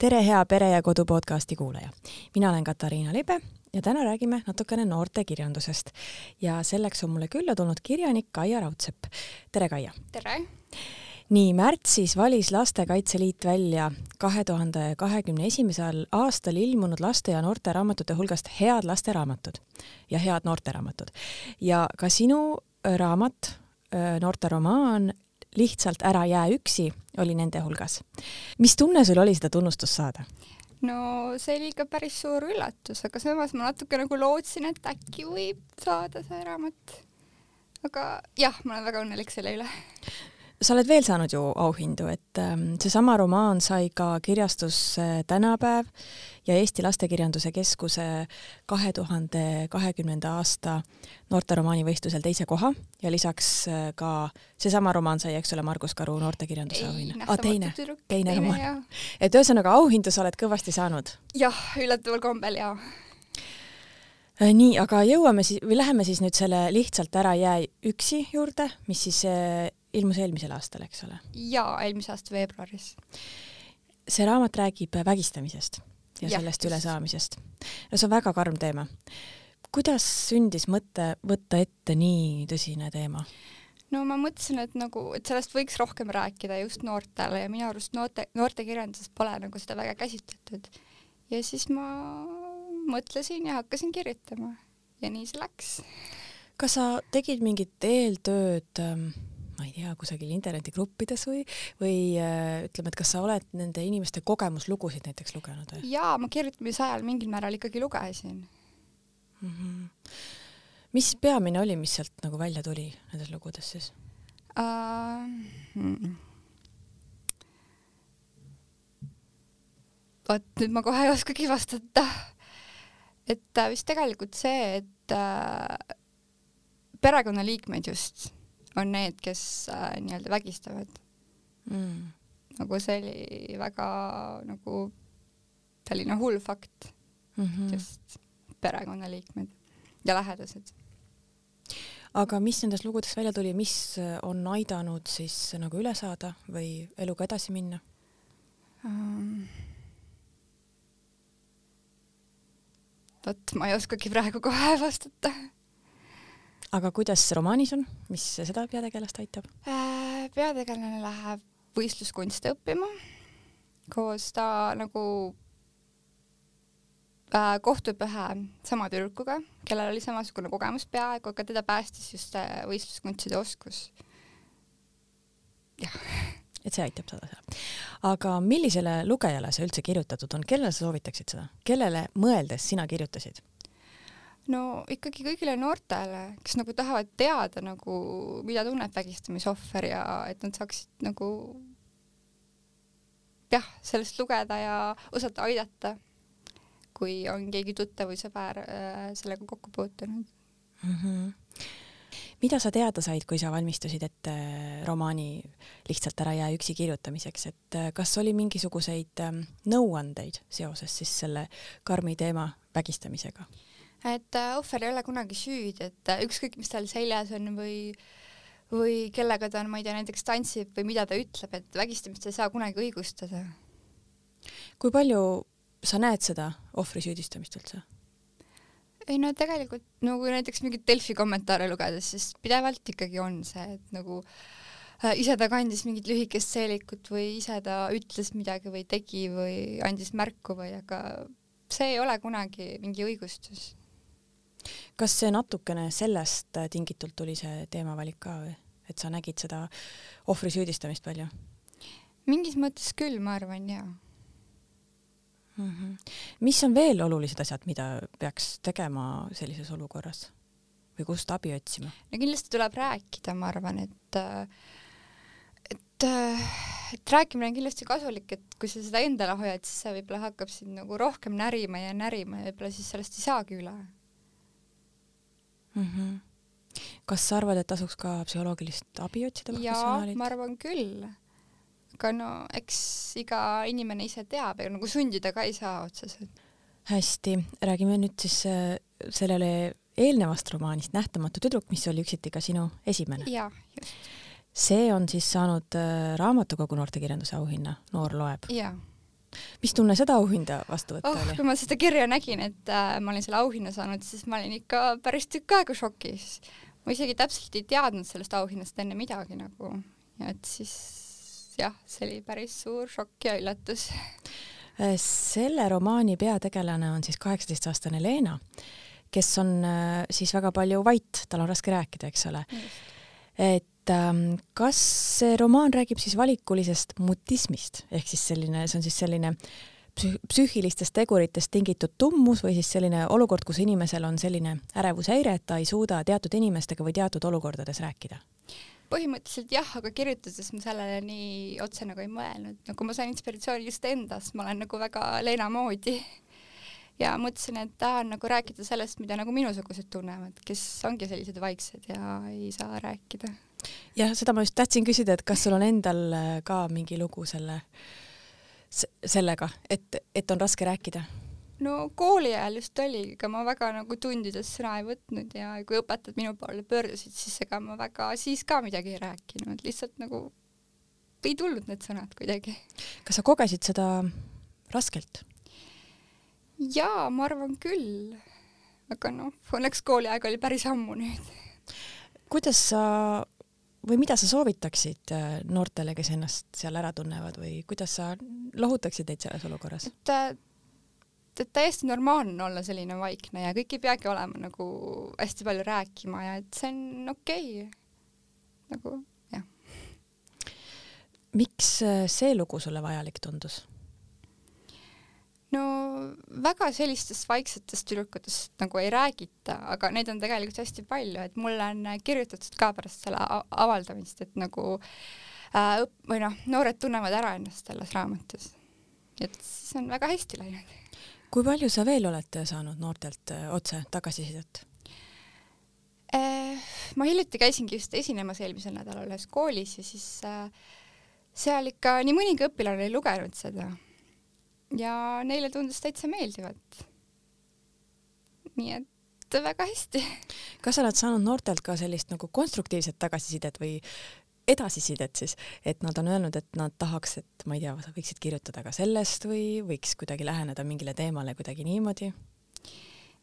tere, hea Pere ja Kodu podcasti kuulaja. mina olen Katariina Libe ja täna räägime natukene noortekirjandusest ja selleks on mulle külla tulnud kirjanik Kaia Raudsepp. tere, Kaia! tere! nii, märtsis valis Lastekaitse Liit välja kahe tuhande kahekümne esimesel aastal ilmunud laste ja noorteraamatute hulgast head lasteraamatud ja head noorteraamatud. ja ka sinu raamat, noorteromaan Lihtsalt ära jää üksi oli nende hulgas. mis tunne sul oli seda tunnustust saada? no see oli ikka päris suur üllatus, aga samas ma natuke nagu lootsin, et äkki võib saada see raamat. aga jah, ma olen väga õnnelik selle üle sa oled veel saanud ju auhindu, et ähm, seesama romaan sai ka kirjastus Tänapäev ja Eesti Lastekirjanduse Keskuse kahe tuhande kahekümnenda aasta noorteromaanivõistlusel teise koha ja lisaks äh, ka seesama romaan sai, eks ole, Margus Karu noortekirjanduse auhinna. Ah, teine, teine, teine romaan. et ühesõnaga auhindu sa oled kõvasti saanud? jah, üllataval kombel jaa äh, nii, aga jõuame siis või läheme siis nüüd selle lihtsalt ära jää üksi juurde, mis siis äh, ilmus eelmisel aastal, eks ole? jaa, eelmise aasta veebruaris. see raamat räägib vägistamisest ja, ja sellest ülesaamisest. no see on väga karm teema. kuidas sündis mõte võtta ette nii tõsine teema? no ma mõtlesin, et nagu, et sellest võiks rohkem rääkida just noortele ja minu arust noorte, noortekirjanduses pole nagu seda väga käsitletud. ja siis ma mõtlesin ja hakkasin kirjutama ja nii see läks. kas sa tegid mingit eeltööd ähm, ma ei tea, kusagil internetigruppides või, või äh, ütleme, et kas sa oled nende inimeste kogemuslugusid näiteks lugenud või? jaa, ma kirjutamise ajal mingil määral ikkagi lugesin mm. -hmm. mis peamine oli, mis sealt nagu välja tuli nendes lugudes siis uh,? Hmm. vot nüüd ma kohe ei oskagi vastata. et äh, vist tegelikult see, et äh, perekonnaliikmed just on need, kes äh, nii-öelda vägistavad mm.. nagu see oli väga nagu selline hull fakt mm, -hmm. just perekonnaliikmed ja lähedased. aga mis nendest lugudest välja tuli, mis on aidanud siis nagu üle saada või eluga edasi minna um.? vot ma ei oskagi praegu kohe vastata aga kuidas romaanis on, mis seda peategelast aitab? Äh, peategelane läheb võistluskunste õppima, koos ta nagu äh, kohtub ühe sama tüdrukuga, kellel oli samasugune kogemus peaaegu, aga teda päästis just äh, võistluskunstide oskus. jah. et see aitab seda teha. aga millisele lugejale see üldse kirjutatud on, kellele sa soovitaksid seda, kellele mõeldes sina kirjutasid? No ikkagi kõigile noortele, kes nagu tahavad teada nagu, mida tunneb vägistamisohver ja et nad saaksid nagu jah, sellest lugeda ja osata aidata, kui on keegi tuttav või sõber äh, sellega kokku puutunud mm. -hmm. mida sa teada said, kui sa valmistusid ette romaani Lihtsalt ära jää üksi kirjutamiseks, et äh, kas oli mingisuguseid ähm, nõuandeid seoses siis selle karmi teema vägistamisega? Et äh, ohver ei ole kunagi süüdi, et äh, ükskõik, mis tal seljas on või või kellega ta on, ma ei tea, näiteks tantsib või mida ta ütleb, et vägistamist ei saa kunagi õigustada. kui palju sa näed seda ohvri süüdistamist üldse? ei no tegelikult no kui näiteks mingeid Delfi kommentaare lugedes, siis pidevalt ikkagi on see, et nagu äh, ise ta kandis mingit lühikest seelikut või ise ta ütles midagi või tegi või andis märku või aga see ei ole kunagi mingi õigustus kas see natukene sellest äh, tingitult tuli see teemavalik ka või, et sa nägid seda ohvri süüdistamist palju? mingis mõttes küll, ma arvan jaa mm. -hmm. mis on veel olulised asjad, mida peaks tegema sellises olukorras või kust abi otsima? no kindlasti tuleb rääkida, ma arvan, et äh, et, äh, et rääkimine on kindlasti kasulik, et kui sa seda endale hoiad, siis see võib-olla hakkab sind nagu rohkem närima ja närima ja võib-olla siis sellest ei saagi üle mm. -hmm. kas sa arvad, et tasuks ka psühholoogilist abi otsida professionaalilt? ma arvan küll. aga no eks iga inimene ise teab, ega nagu sundida ka ei saa otseselt. hästi, räägime nüüd siis äh, sellele eelnevast romaanist Nähtamatu tüdruk, mis oli üksiti ka sinu esimene. jaa, just. see on siis saanud äh, raamatukogu noortekirjanduse auhinna Noor loeb. jaa mis tunne seda auhinda vastu võtta oh, oli? kui ma seda kirja nägin, et äh, ma olin selle auhinna saanud, siis ma olin ikka päris tükk aega šokis. ma isegi täpselt ei teadnud sellest auhinnast enne midagi nagu ja et siis jah, see oli päris suur šokk ja üllatus. Äh, selle romaani peategelane on siis kaheksateistaastane Leena, kes on äh, siis väga palju vait, tal on raske rääkida, eks ole. et kas see romaan räägib siis valikulisest mutismist? Ehk siis selline, see on siis selline psüühilistest teguritest tingitud tummus või siis selline olukord, kus inimesel on selline ärevushäire, et ta ei suuda teatud inimestega või teatud olukordades rääkida? põhimõtteliselt jah, aga kirjutades ma sellele nii otse nagu ei mõelnud, nagu ma sain inspiratsiooni just endast, ma olen nagu väga Leena moodi. Ja mõtlesin, et tahan nagu rääkida sellest, mida nagu minusugused tunnevad, kes ongi sellised vaiksed ja ei saa rääkida jah, seda ma just tahtsin küsida, et kas sul on endal äh, ka mingi lugu selle, sellega, et, et on raske rääkida? no kooli ajal just oli, ega ma väga nagu tundides sõna ei võtnud ja kui õpetajad minu poole pöördusid, siis ega ma väga siis ka midagi ei rääkinud, lihtsalt nagu ei tulnud need sõnad kuidagi. kas sa kogesid seda raskelt? jaa, ma arvan küll. aga noh, õnneks kooliaeg oli päris ammu nüüd. kuidas sa või mida sa soovitaksid äh, noortele, kes ennast seal ära tunnevad või kuidas sa lohutaksid neid selles olukorras? et, äh, et täiesti normaalne on olla selline vaikne ja kõik ei peagi olema nagu hästi palju rääkima ja et see on okei okay.. nagu jah. miks äh, see lugu sulle vajalik tundus? No väga sellistest vaiksetest tüdrukutest nagu ei räägita, aga neid on tegelikult hästi palju, et mulle on kirjutatud ka pärast selle avaldamist, et nagu äh, või noh, noored tunnevad ära ennast selles raamatus. et siis on väga hästi läinud. kui palju sa veel oled saanud noortelt äh, otse tagasisidet äh,? ma hiljuti käisingi just esinemas eelmisel nädalal ühes koolis ja siis äh, seal ikka nii mõnigi õpilane oli lugenud seda ja neile tundus täitsa meeldivat. nii et väga hästi. kas sa oled saanud noortelt ka sellist nagu konstruktiivset tagasisidet või edasisidet siis, et nad on öelnud, et nad tahaks, et ma ei tea, sa võiksid kirjutada ka sellest või võiks kuidagi läheneda mingile teemale kuidagi niimoodi?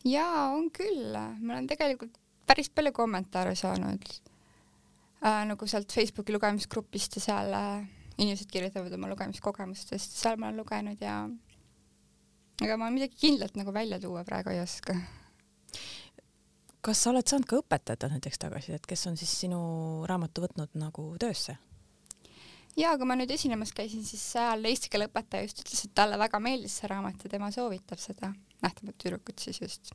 jaa, on küll, ma olen tegelikult päris palju kommentaare saanud äh, nagu sealt Facebooki lugemisgrupist ja seal äh, inimesed kirjutavad oma lugemiskogemustest, seal ma olen lugenud ja ega ma midagi kindlat nagu välja tuua praegu ei oska. kas sa oled saanud ka õpetajatelt näiteks tagasisidet, kes on siis sinu raamatu võtnud nagu töösse? jaa, kui ma nüüd esinemas käisin, siis seal eesti keele õpetaja just ütles, et talle väga meeldis see raamat ja tema soovitab seda, nähtamat tüdrukut siis just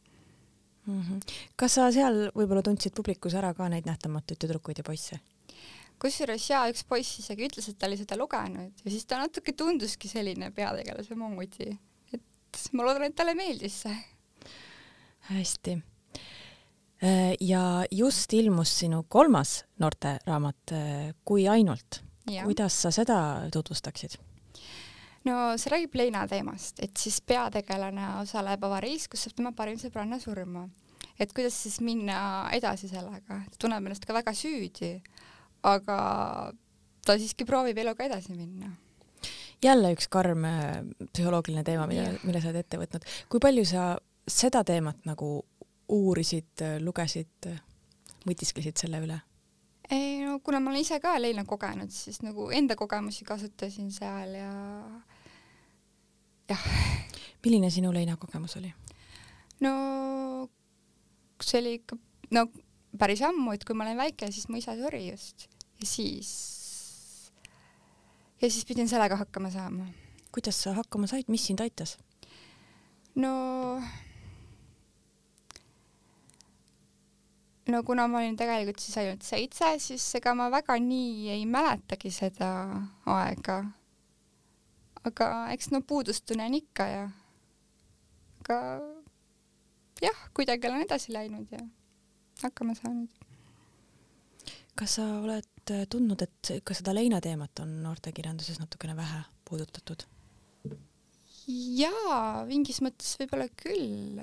mm. -hmm. kas sa seal võib-olla tundsid publikus ära ka neid nähtamatuid tüdrukuid ja poisse? Kusjuures jaa, üks poiss isegi ütles, et ta oli seda lugenud ja siis ta natuke tunduski selline peategelase moodi, et ma loodan, et talle meeldis see. hästi. Äh, ja just ilmus sinu kolmas noorteraamat äh, Kui ainult. kuidas sa seda tutvustaksid? no see räägib Leina teemast, et siis peategelane osaleb avariis, kus saab tema parim sõbranna surma. et kuidas siis minna edasi sellega, ta tunneb ennast ka väga süüdi aga ta siiski proovib eluga edasi minna. jälle üks karm äh, psühholoogiline teema, mida, mille sa oled ette võtnud. kui palju sa seda teemat nagu uurisid, lugesid, mõtisklesid selle üle? ei no kuna ma olen ise ka Leina kogenud, siis nagu enda kogemusi kasutasin seal ja jah. milline sinu Leina kogemus oli? no see oli ikka no päris ammu, et kui ma olin väike, siis mu isa suri just ja siis, ja siis pidin sellega hakkama saama. kuidas sa hakkama said, mis sind aitas? no, no kuna ma olin tegelikult siis ainult seitse, siis ega ma väga nii ei mäletagi seda aega. aga eks no puudustunne on ikka ja, aga jah, kuidagi olen edasi läinud ja hakkama saanud. Kas sa oled äh, tundnud, et ka seda leina teemat on noortekirjanduses natukene vähe puudutatud? jaa, mingis mõttes võib-olla küll.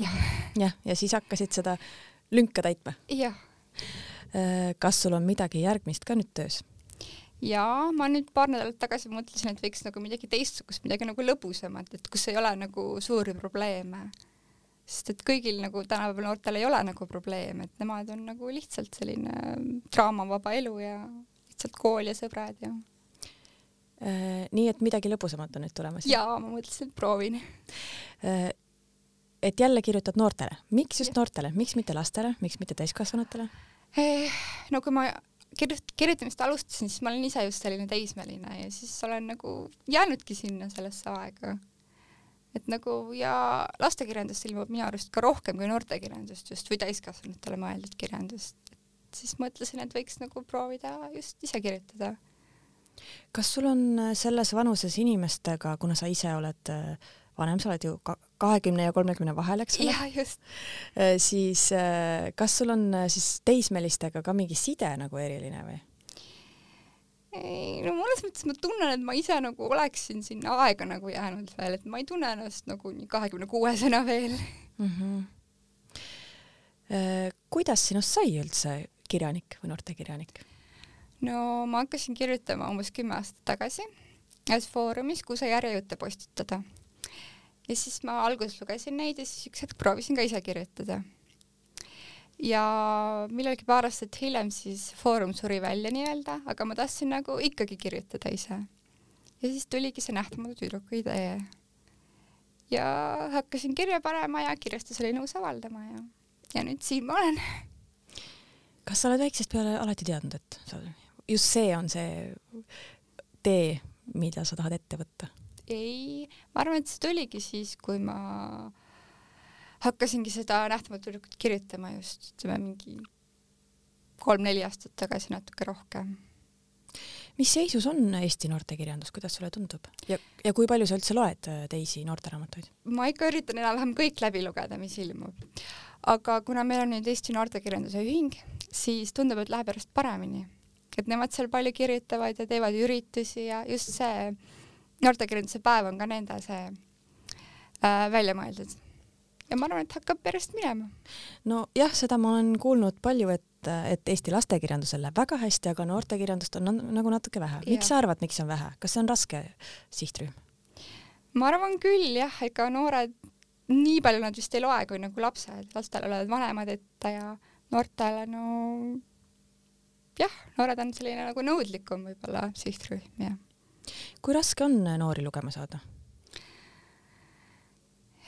jah. jah, ja siis hakkasid seda lünka täitma? jah. Äh, kas sul on midagi järgmist ka nüüd töös? ja ma nüüd paar nädalat tagasi mõtlesin, et võiks nagu midagi teistsugust, midagi nagu lõbusamat, et kus ei ole nagu suuri probleeme. Sest et kõigil nagu tänapäeval noortel ei ole nagu probleeme, et nemad on nagu lihtsalt selline draamavaba elu ja lihtsalt kool ja sõbrad ja Äh, nii et midagi lõbusamat on nüüd tulemas? jaa, ma mõtlesin, et proovin. Äh, et jälle kirjutad noortele, miks just noortele, miks mitte lastele, miks mitte täiskasvanutele? Eh, no kui ma kirjut-, kirjutamist alustasin, siis ma olin ise just selline teismeline ja siis olen nagu jäänudki sinna sellesse aega. Et nagu ja lastekirjandust ilmub minu arust ka rohkem kui noortekirjandust just või täiskasvanutele mõeldud kirjandust. et siis mõtlesin, et võiks nagu proovida just ise kirjutada kas sul on äh, selles vanuses inimestega, kuna sa ise oled äh, vanem, sa oled ju kahekümne ja kolmekümne vahel, eks ole? jah, just. Äh, siis kas sul on siis teismelistega ka mingi side nagu eriline või? Ei, no mõnes mõttes ma tunnen, et ma ise nagu oleksin sinna aega nagu jäänud veel, et ma ei tunne ennast nagu nii kahekümne kuuesena veel mm. -hmm. kuidas sinust sai üldse kirjanik või noortekirjanik? no ma hakkasin kirjutama umbes kümme aastat tagasi ühes foorumis, kus sai järjejutte postitada. ja siis ma alguses lugesin neid ja siis üks hetk proovisin ka ise kirjutada. Ja millalgi paar aastat hiljem siis foorum suri välja nii-öelda, aga ma tahtsin nagu ikkagi kirjutada ise. ja siis tuligi see Nähtamatu tüdruku idee. ja hakkasin kirja panema ja kirjastus oli nõus avaldama ja, ja nüüd siin ma olen kas sa oled väiksest peale alati teadnud, et sa just see on see tee, mida sa tahad ette võtta? ei, ma arvan, et see tuligi siis, kui ma hakkasingi seda Nähtamatu tüdrukut kirjutama just ütleme mingi kolm-neli aastat tagasi, natuke rohkem. mis seisus on Eesti noortekirjandus, kuidas sulle tundub ja, ja kui palju sa üldse loed äh, teisi noorteraamatuid? ma ikka üritan enam-vähem kõik läbi lugeda, mis ilmub. aga kuna meil on nüüd Eesti Noortekirjanduse Ühing, siis tundub, et läheb järjest paremini et nemad seal palju kirjutavad ja teevad üritusi ja just see noortekirjanduse päev on ka nende see äh, välja mõeldud. Ja ma arvan, et hakkab järjest minema. nojah, seda ma olen kuulnud palju, et, et Eesti lastekirjandusel läheb väga hästi, aga noortekirjandust on nagu natuke vähe. miks sa arvad, miks on vähe, kas see on raske sihtrühm? ma arvan küll jah, ega noored, nii palju nad vist ei loe, kui nagu lapsed, lastel olevad vanemad ette ja noortele no jah, noored on selline nagu nõudlikum võib-olla sihtrühm, jah. kui raske on noori lugema saada?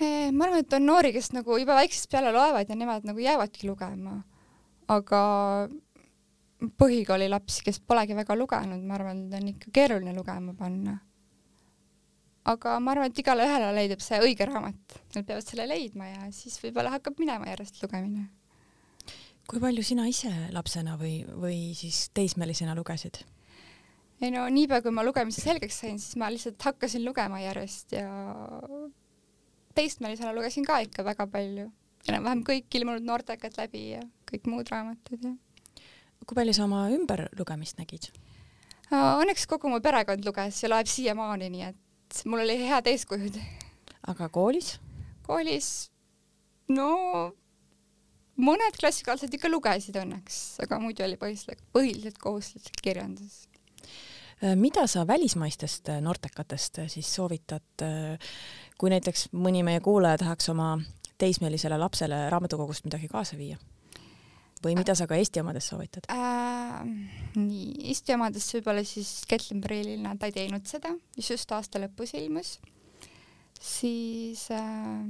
Ma arvan, et on noori, kes nagu juba väiksest peale loevad ja nemad nagu jäävadki lugema. aga põhikooli lapsi, kes polegi väga lugenud, ma arvan, et on ikka keeruline lugema panna. aga ma arvan, et igale ühele leidub see õige raamat, nad peavad selle leidma ja siis võib-olla hakkab minema järjest lugemine kui palju sina ise lapsena või, või siis teismelisena lugesid? ei no niipea, kui ma lugemise selgeks sain, siis ma lihtsalt hakkasin lugema järjest ja teismelisena lugesin ka ikka väga palju. enam-vähem kõik ilmunud noortekad läbi ja kõik muud raamatud ja. kui palju sa oma ümberlugemist nägid? Õnneks kogu mu perekond luges ja loeb siiamaani, nii et mul oli head eeskujud. aga koolis? koolis, no mõned klassikaalised ikka lugesid õnneks, aga muidu oli põhiliselt, põhiliselt kohustuslik kirjandus. Äh, mida sa välismaistest äh, noortekatest äh, siis soovitad, kui näiteks mõni meie kuulaja tahaks oma teismelisele lapsele raamatukogust midagi kaasa viia? või mida sa ka Eesti omades soovitad äh,? nii, Eesti omades võib-olla siis Ketlin Preilil nad ei teinud seda, mis just aasta lõpus ilmus, siis äh,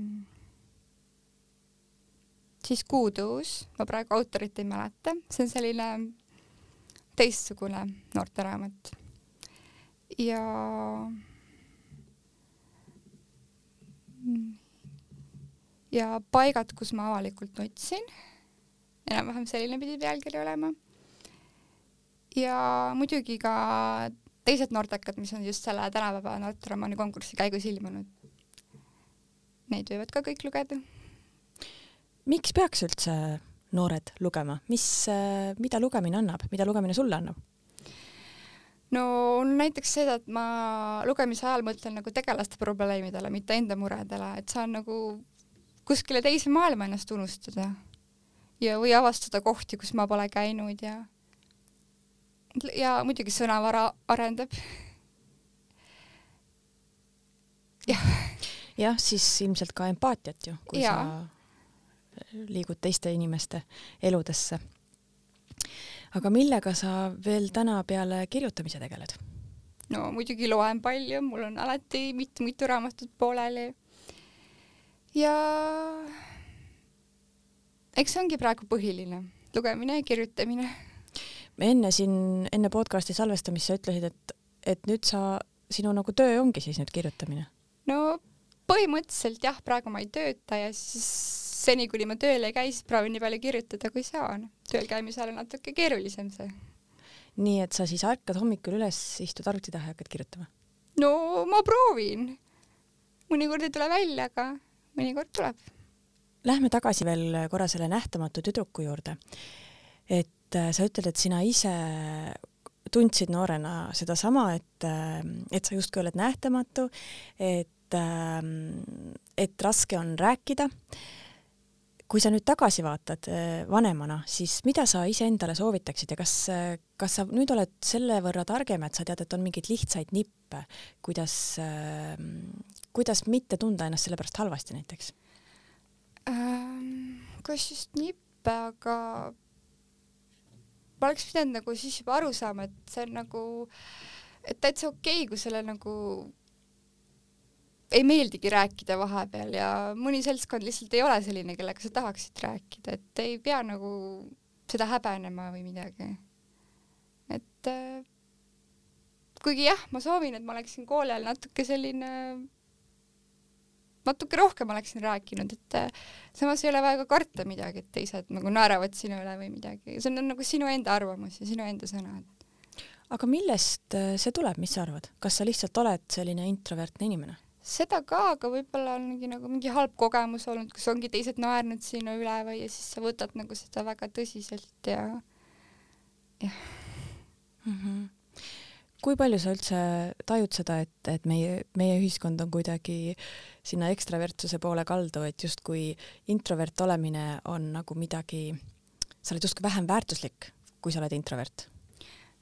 siis Kuutõus, ma praegu autorit ei mäleta, see on selline teistsugune noorteraamat. ja ja paigad, kus ma avalikult nutsin, enam-vähem selline pidi pealkiri olema. ja muidugi ka teised noortekad, mis on just selle tänapäeva noorteromaani konkursi käigus ilmunud. Neid võivad ka kõik lugeda miks peaks üldse noored lugema, mis, mida lugemine annab, mida lugemine sulle annab? No näiteks seda, et ma lugemise ajal mõtlen nagu tegelaste probleemidele, mitte enda muredele, et saan nagu kuskile teise maailma ennast unustada ja, või avastada kohti, kus ma pole käinud ja ja muidugi sõnavara arendab. jah. jah, siis ilmselt ka empaatiat ju, kui ja. sa liigud teiste inimeste eludesse. Aga millega sa veel täna peale kirjutamise tegeled? no muidugi loen palju, mul on alati mitu-mitu raamatut pooleli. ja eks see ongi praegu põhiline, lugemine ja kirjutamine. enne siin, enne podcasti salvestamist sa ütlesid, et, et nüüd sa, sinu nagu töö ongi siis nüüd kirjutamine? no põhimõtteliselt jah, praegu ma ei tööta ja siis seni, kuni ma tööl ei käi, siis proovin nii palju kirjutada, kui saan. tööl käimisel on natuke keerulisem see nii et sa siis ärkad hommikul üles, istud arvuti taha ja hakkad kirjutama? no ma proovin. mõnikord ei tule välja, aga mõnikord tuleb. Lähme tagasi veel korra selle nähtamatu tüdruku juurde. et äh, sa ütled, et sina ise tundsid noorena sedasama, et, äh, et sa justkui oled nähtamatu, et, äh, et raske on rääkida kui sa nüüd tagasi vaatad eh, vanemana, siis mida sa iseendale soovitaksid ja kas, eh, kas sa nüüd oled selle võrra targem, et sa tead, et on mingeid lihtsaid nippe, kuidas, eh, kuidas mitte tunda ennast selle pärast halvasti näiteks ähm,? kas just nippe, aga ma oleks pidanud nagu siis juba aru saama, et see on nagu, et täitsa okei okay,, kui selle nagu ei meeldigi rääkida vahepeal ja mõni seltskond lihtsalt ei ole selline, kellega sa tahaksid rääkida, et ei pea nagu seda häbenema või midagi. et äh, kuigi jah, ma soovin, et ma oleksin kooli ajal natuke selline, natuke rohkem oleksin rääkinud, et äh, samas ei ole vaja ka karta midagi, et teised nagu naeravad sinu üle või midagi, see on nagu sinu enda arvamus ja sinu enda sõnad. aga millest äh, see tuleb, mis sa arvad, kas sa lihtsalt oled selline introvertne inimene? Seda ka, aga võib-olla ongi nagu mingi halb kogemus olnud, kus ongi teised naernud sinu üle või ja siis sa võtad nagu seda väga tõsiselt ja jah mm. -hmm. kui palju sa üldse tajud seda, et, et meie, meie ühiskond on kuidagi sinna ekstravertsuse poole kaldu, et justkui introvert olemine on nagu midagi, sa oled justkui vähem väärtuslik, kui sa oled introvert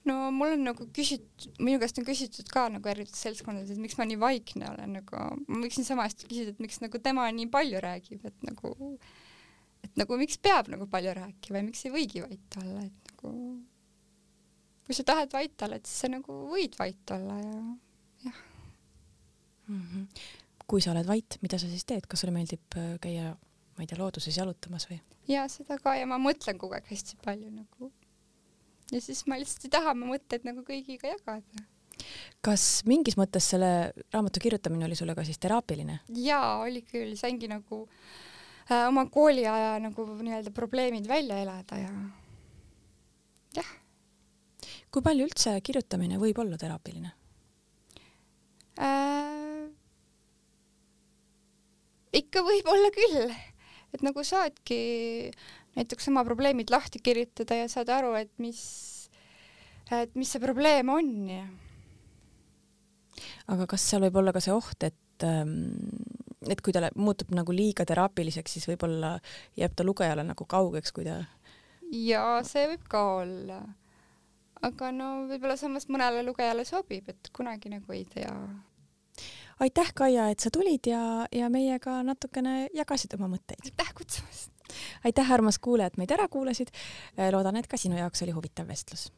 no mul on nagu küsitud, minu käest on küsitud ka nagu erinevates seltskondades, et miks ma nii vaikne olen, nagu ma võiksin sama hästi küsida, et miks nagu tema nii palju räägib, et nagu, et nagu miks peab nagu palju rääkima ja miks ei võigi vait olla, et nagu kui sa tahad vait olla, et siis sa nagu võid vait olla ja jah mm. -hmm. kui sa oled vait, mida sa siis teed, kas sulle meeldib äh, käia, ma ei tea, looduses jalutamas või? ja seda ka ja ma mõtlen kogu aeg hästi palju nagu ja siis ma lihtsalt ei taha oma mõtteid nagu kõigiga jagada. kas mingis mõttes selle raamatu kirjutamine oli sulle ka siis teraapiline? jaa, oli küll, saingi nagu äh, oma kooliaja nagu nii-öelda probleemid välja elada ja jah. kui palju üldse kirjutamine võib olla teraapiline äh,? ikka võib olla küll, et nagu saadki näiteks oma probleemid lahti kirjutada ja saada aru, et mis, et mis see probleem on ja. aga kas seal võib olla ka see oht, et ähm, et kui ta muutub nagu liiga teraapiliseks, siis võib-olla jääb ta lugejale nagu kaugeks, kui ta jaa, see võib ka olla. aga no võib-olla samas mõnele lugejale sobib, et kunagi nagu ei tea. aitäh, Kaia, et sa tulid ja, ja meiega natukene jagasid oma mõtteid. aitäh kutsumast! Aitäh, armas kuulaja, et meid ära kuulasid. loodan, et ka sinu jaoks oli huvitav vestlus